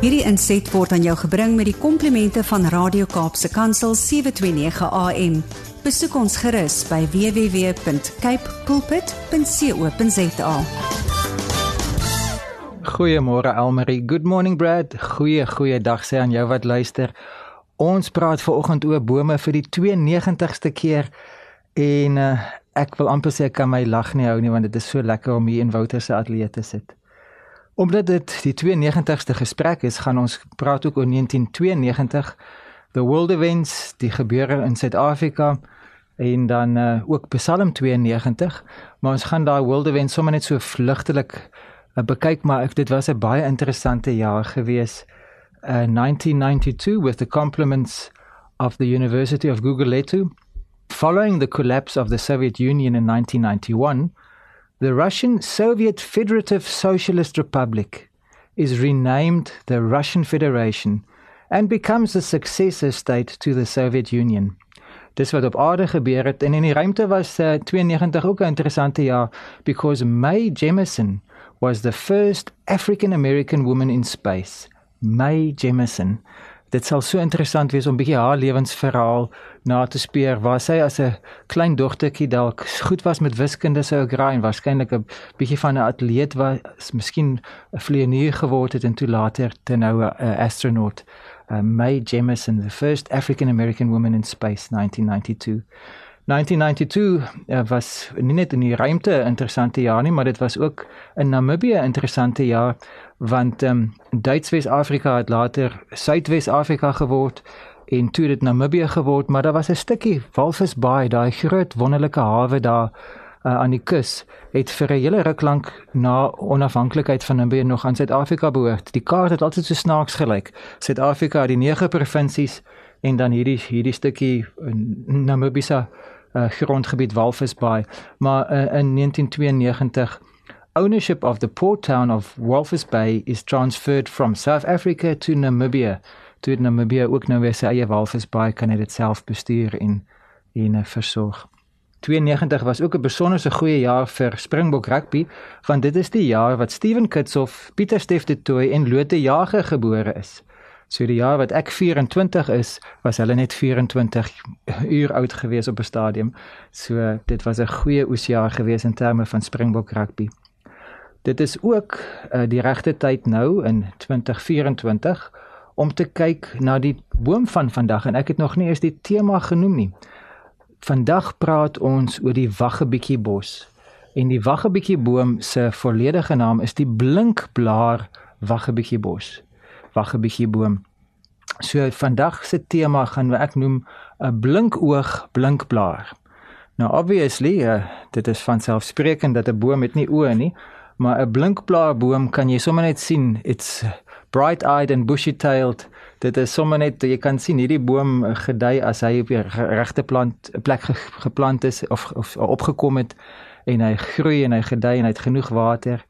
Hierdie inset word aan jou gebring met die komplimente van Radio Kaapse Kansel 729 AM. Besoek ons gerus by www.cape pulpit.co.za. Goeiemôre Elmarie. Good morning Brad. Goeie goeie dag sê aan jou wat luister. Ons praat ver oggend oor bome vir die 92ste keer en uh, ek wil amper sê ek kan my lag nie hou nie want dit is so lekker om hier in Wouter se ateljee te sit. Omdat dit die 92ste gesprek is, gaan ons praat ook oor 1992, the world events, die gebeure in Suid-Afrika en dan uh, ook Psalm 92, maar ons gaan daai world events sommer net so vlugtelik uh, bekyk, maar ek, dit was 'n baie interessante jaar gewees. Uh, 1992 with the compliments of the University of Guguletu Following the collapse of the Soviet Union in 1991, the Russian Soviet Federative Socialist Republic is renamed the Russian Federation and becomes the successor state to the Soviet Union. Dis wat op aarde gebeur het en in die ruimte was uh, 92 ook 'n interessante jaar because Mae Jemison was the first African American woman in space. Mae Jemison dit sal so interessant wees om bietjie haar lewensverhaal na te speur waar sy as 'n klein dogtertjie dalk goed was met wiskunde sou graai en waarskynlik 'n bietjie van 'n atleet was, miskien 'n vlieënier geword het en toe later te nou 'n astronaut. Uh, Mae Jemison, the first African American woman in space 1992. 1992 uh, was nie net in die ruimte 'n interessante jaar nie, maar dit was ook in Namibië 'n interessante jaar want ehm um, Duits-Wes-Afrika het later Suidwes-Afrika geword en toe dit Namibië geword, maar daar was 'n stukkie Walvis Bay, daai groot wonderlike hawe daar uh, aan die kus, het vir 'n hele ruk lank na onafhanklikheid van Namibië nog aan Suid-Afrika behoort. Die kaart het altyd so snaaks gelyk. Suid-Afrika het die nege provinsies en dan hierdie hierdie stukkie uh, Namibiese uh, grondgebied Walvis Bay, maar uh, in 1992 ownership of the port town of Walvis Bay is transferred from South Africa to Namibia. Toe Namibia ook nou weer sy eie Walvis Bay kan dit self bestuur en en eh, versorg. 92 was ook 'n besonderse goeie jaar vir Springbok rugby want dit is die jaar wat Steven Kitshoff, Pieter Steff de Tooy en Lote Jager gebore is. So die jaar wat ek 24 is, was hulle net 24 uur oud gewees op 'n stadium. So dit was 'n goeie oesjaar gewees in terme van Springbok rugby. Dit is ook uh, die regte tyd nou in 2024 om te kyk na die boom van vandag en ek het nog nie eens die tema genoem nie. Vandag praat ons oor die waggebietjie bos. En die waggebietjie boom se volledige naam is die blinkblaar waggebietjie bos. Waggebietjie boom. So vandag se tema gaan ek noem 'n blinkoog blinkblaar. Nou obviously, uh, dit is van selfsprekend dat 'n boom het nie oë nie, maar 'n blinkblaarboom kan jy sommer net sien it's bright eyed and bushy tailed dit is sommer net jy kan sien hierdie boom gedei as hy op die regte plant plek ge, geplant is of of opgekom het en hy groei en hy gedei en hy het genoeg water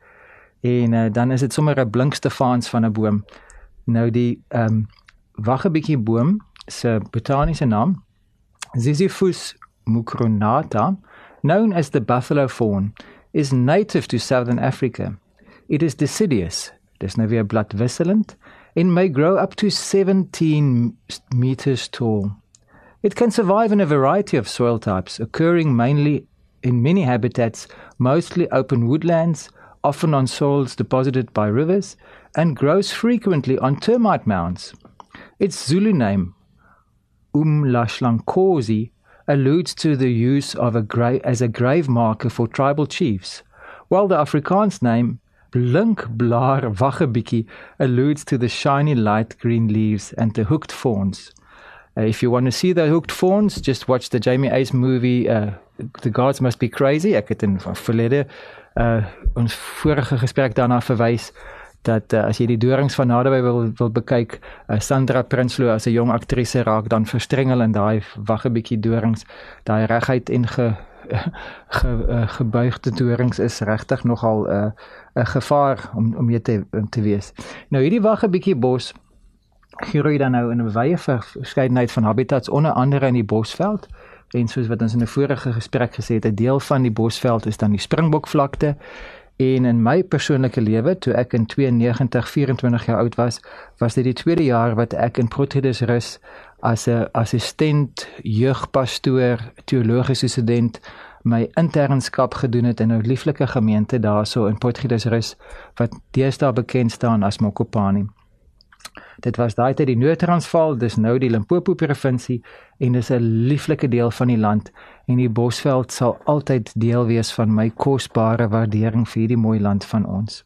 en uh, dan is dit sommer 'n blinkstefans van 'n boom nou die ehm um, waggebietjie boom se botaniese naam Ziziphus mucronata known as the buffalo thorn is native to southern Africa. It is deciduous, dis nou weer bladwisselend, and may grow up to 17 meters tall. It can survive in a variety of soil types, occurring mainly in many habitats, mostly open woodlands, often on soils deposited by rivers, and grows frequently on termite mounds. Its Zulu name, Umlashlankosi, alludes to the use of a grave as a grave marker for tribal chiefs, while the Afrikaans name Blinkblaar alludes to the shiny light green leaves and the hooked fawns. Uh, if you want to see the hooked fawns, just watch the Jamie Ace movie uh, The Gods Must Be Crazy. Ek het in verlede uh ons vorige gesprek daarna verwys dat uh, as jy die dorings van naderby wil wil bekyk, uh, Sandra Prinsloo as 'n jong aktrise raak dan verstrengel in daai wagge bietjie dorings, daai regheid en ge ge uh, gebuigde dorings is regtig nogal 'n uh, 'n gevaar om om jy te om te wees. Nou hierdie wagge bietjie bos groei dan nou in 'n wye verskeidenheid van habitats onder andere in die bosveld en soos wat ons in 'n vorige gesprek gesê het, 'n deel van die bosveld is dan die springbokvlakte En in my persoonlike lewe, toe ek in 92 24 jaar oud was, was dit die tweede jaar wat ek in Potgietersrus rus as 'n assistent jeugpastoor, teologiese student my internskap gedoen het in 'n lieflike gemeente daarso in Potgietersrus wat deesdae bekend staan as Mokopani. Dit was daai tyd die Noord-Transvaal, dis nou die Limpopo provinsie en dis 'n lieflike deel van die land en die Bosveld sal altyd deel wees van my kosbare waardering vir hierdie mooi land van ons.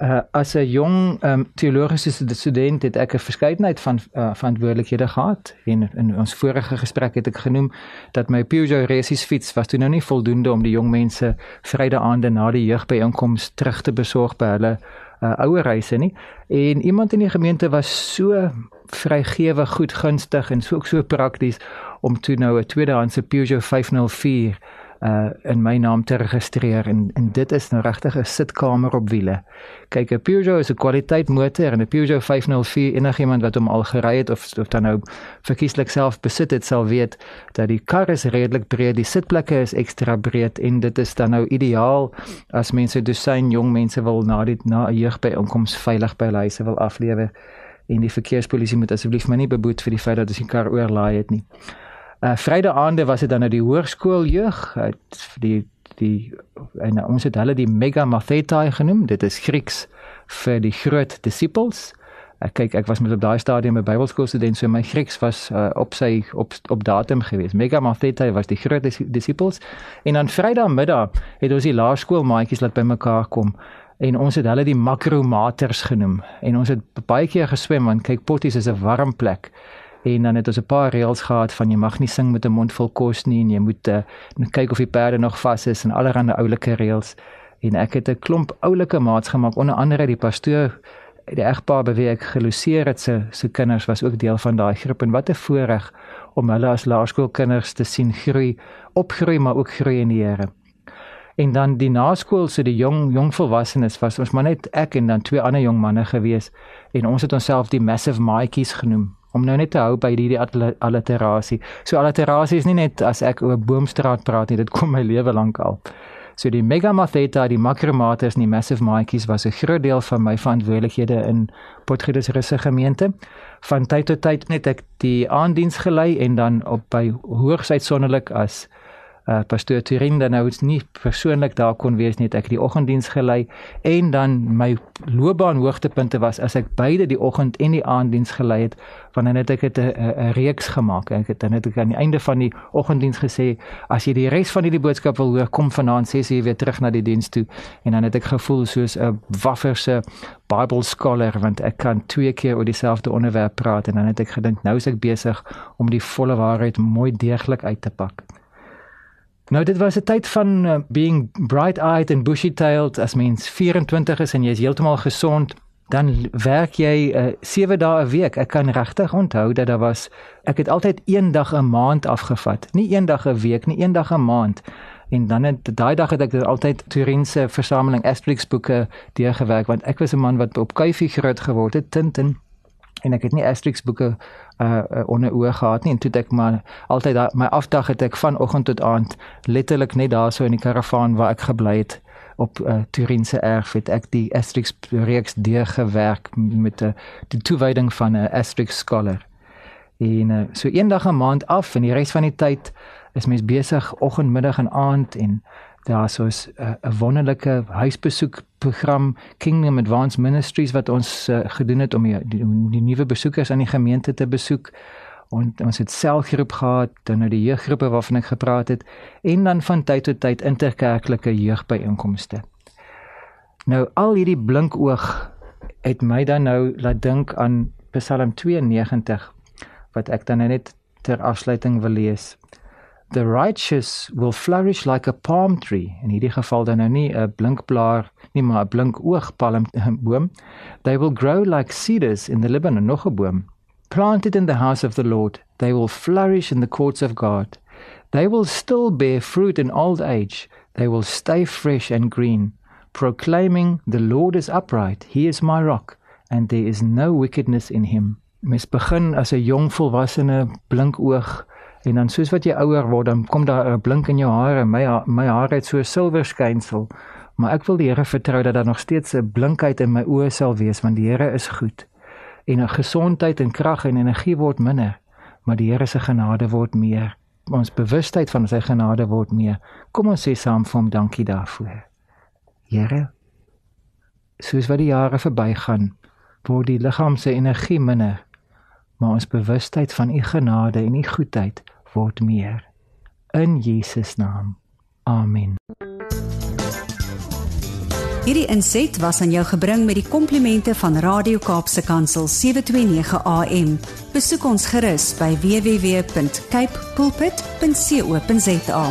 Uh as 'n jong um, teologiese student het ek 'n verskeidenheid van uh, verantwoordelikhede gehad en in ons vorige gesprek het ek genoem dat my Peugeot Racing fiets was toe nou nie voldoende om die jong mense Vrydaande na die jeugbyeenkomste terug te besorg by hulle uh, ouer huise nie. En iemand in die gemeente was so vrygewig, goedgunstig en so ook so prakties om toe nou 'n tweedehandse Peugeot 504 uh in my naam te registreer en en dit is nou regtig 'n sitkamer op wiele. Kyk, 'n Peugeot is 'n kwaliteit motor en 'n Peugeot 504 enigiemand wat hom al gery het of of dan nou verkieslik self besit het sal weet dat die kar is redelik breed, die sitplekke is ekstra breed en dit is dan nou ideaal as mense dosyn jong mense wil na die na 'n jeugbyeenkoms veilig by hulle huise wil aflewer en die verkeerspolisie moet asseblief my nie beboet vir die feit dat as die kar oorlaai het nie. Uh Vrydaande was dit dan nou die hoërskool jeug, die die en ons het hulle die mega mathetai genoem. Dit is Grieks vir die groot disippels. Ek kyk ek was met op daai stadium 'n Bybelskool student, so my Grieks was uh, op sy op op datum geweest. Mega mathetai was die groot disippels. En dan Vrydagmiddag het ons die laerskool maatjies laat bymekaar kom en ons het hulle die makromaters genoem en ons het baie keer geswem want kyk potties is 'n warm plek en dan het ons 'n paar reëls gehad van jy mag nie sing met 'n mond vol kos nie en jy moet uh, kyk of die perde nog vas is en allerlei oulike reëls en ek het 'n klomp oulike maats gemaak onder andere die pastoor die egpaar beweeg geluseer het se se kinders was ook deel van daai groep. En wat 'n voorreg om hulle as laerskoolkinders te sien groei opgroei maar ook groei in die Here. En dan die naskool so die jong jong volwassenes was ons maar net ek en dan twee ander jong manne gewees. En ons het onsself die massive maatjies genoem om nou net te hou by hierdie alliterasie. So alliterasie is nie net as ek oor boomstraat praat nie, dit kom my lewe lank al. So die mega matheta, die macromaters en die massive maatjies was 'n groot deel van my verantwoordelikhede in Potgietersrus se gemeente. Van tyd tot tyd net ek die aandiens gelei en dan op by hoogs uitsonderlik as uh, pastoor Turin dan nou nie persoonlik daar kon wees nie, ek die oggenddiens gelei en dan my loopbaan hoogtepunte was as ek beide die oggend en die aanddiens gelei het, want dan het ek 'n reeks gemaak. Ek het dan het ek aan die einde van die oggenddiens gesê, as jy die res van hierdie boodskap wil hoor, kom vanaand 6:00 weer terug na die diens toe en dan het ek gevoel soos 'n wafferse Bible scholar want ek kan twee keer oor dieselfde onderwerp praat en dan het ek gedink nou is ek besig om die volle waarheid mooi deeglik uit te pak. Nou dit was 'n tyd van uh, being bright-eyed and bushy-tailed as mens 24 is en jy is heeltemal gesond, dan werk jy 7 uh, dae 'n week. Ek kan regtig onthou dat daar was ek het altyd een dag 'n maand afgevat, nie een dag 'n week nie, een dag 'n maand. En dan het daai dag het ek altyd Turinse versameling Asterix boeke deurgewerk want ek was 'n man wat op kuifie groot geword het, Tintin en ek het nie Asterix boeke uh, uh onder oë gehad nie en toe ek maar altyd da, my afdag het ek vanoggend tot aand letterlik net daar so in die karavaan waar ek gebly het op uh, Turinse erf het ek die Asterix reeks deur gewerk met die, die toewyding van 'n Asterix scholar. En uh, so eendag 'n maand af en die res van die tyd is mens besig oggend, middag en aand en daar soos 'n uh, wonderlike huisbesoek program Kingdom Advanced Ministries wat ons uh, gedoen het om die, die, die nuwe besoekers aan die gemeente te besoek. En ons het selgroep gehad, dan nou die jeuggroepe waarvan ek gepraat het en dan van tyd tot tyd interkerklike jeugbyeenkomste. Nou al hierdie blink oog het my dan nou laat dink aan Psalm 92 wat ek dan net ter afsluiting wil lees the righteous will flourish like a palm tree. In hierdie geval dan nou nie 'n blinkblaar nie maar 'n blinkoogpalm boom. They will grow like cedars in the Lebanon nog 'n boom. Planted in the house of the Lord they will flourish in the courts of God. They will still bear fruit in old age. They will stay fresh and green proclaiming the Lord is upright. He is my rock and there is no wickedness in him. Mes begin as 'n jong volwassene blinkoog En dan soos wat jy ouer word, dan kom daar 'n blink in jou hare. My my hare het so 'n silwer skynsel Maar ek wil die Here vertrou dat daar nog steeds 'n blinkheid in my oë sal wees want die Here is goed. En 'n gesondheid en krag en energie word minder, maar die Here se genade word meer. Ons bewustheid van sy genade word meer. Kom ons sê saam vir hom dankie daarvoor. Here, soos wat die jare verbygaan, word die liggaam se energie minder, maar ons bewustheid van u genade en u goedheid word meer. In Jesus naam. Amen. Hierdie inset was aan jou gebring met die komplimente van Radio Kaapse Kansel 729 AM. Besoek ons gerus by www.cape pulpit.co.za.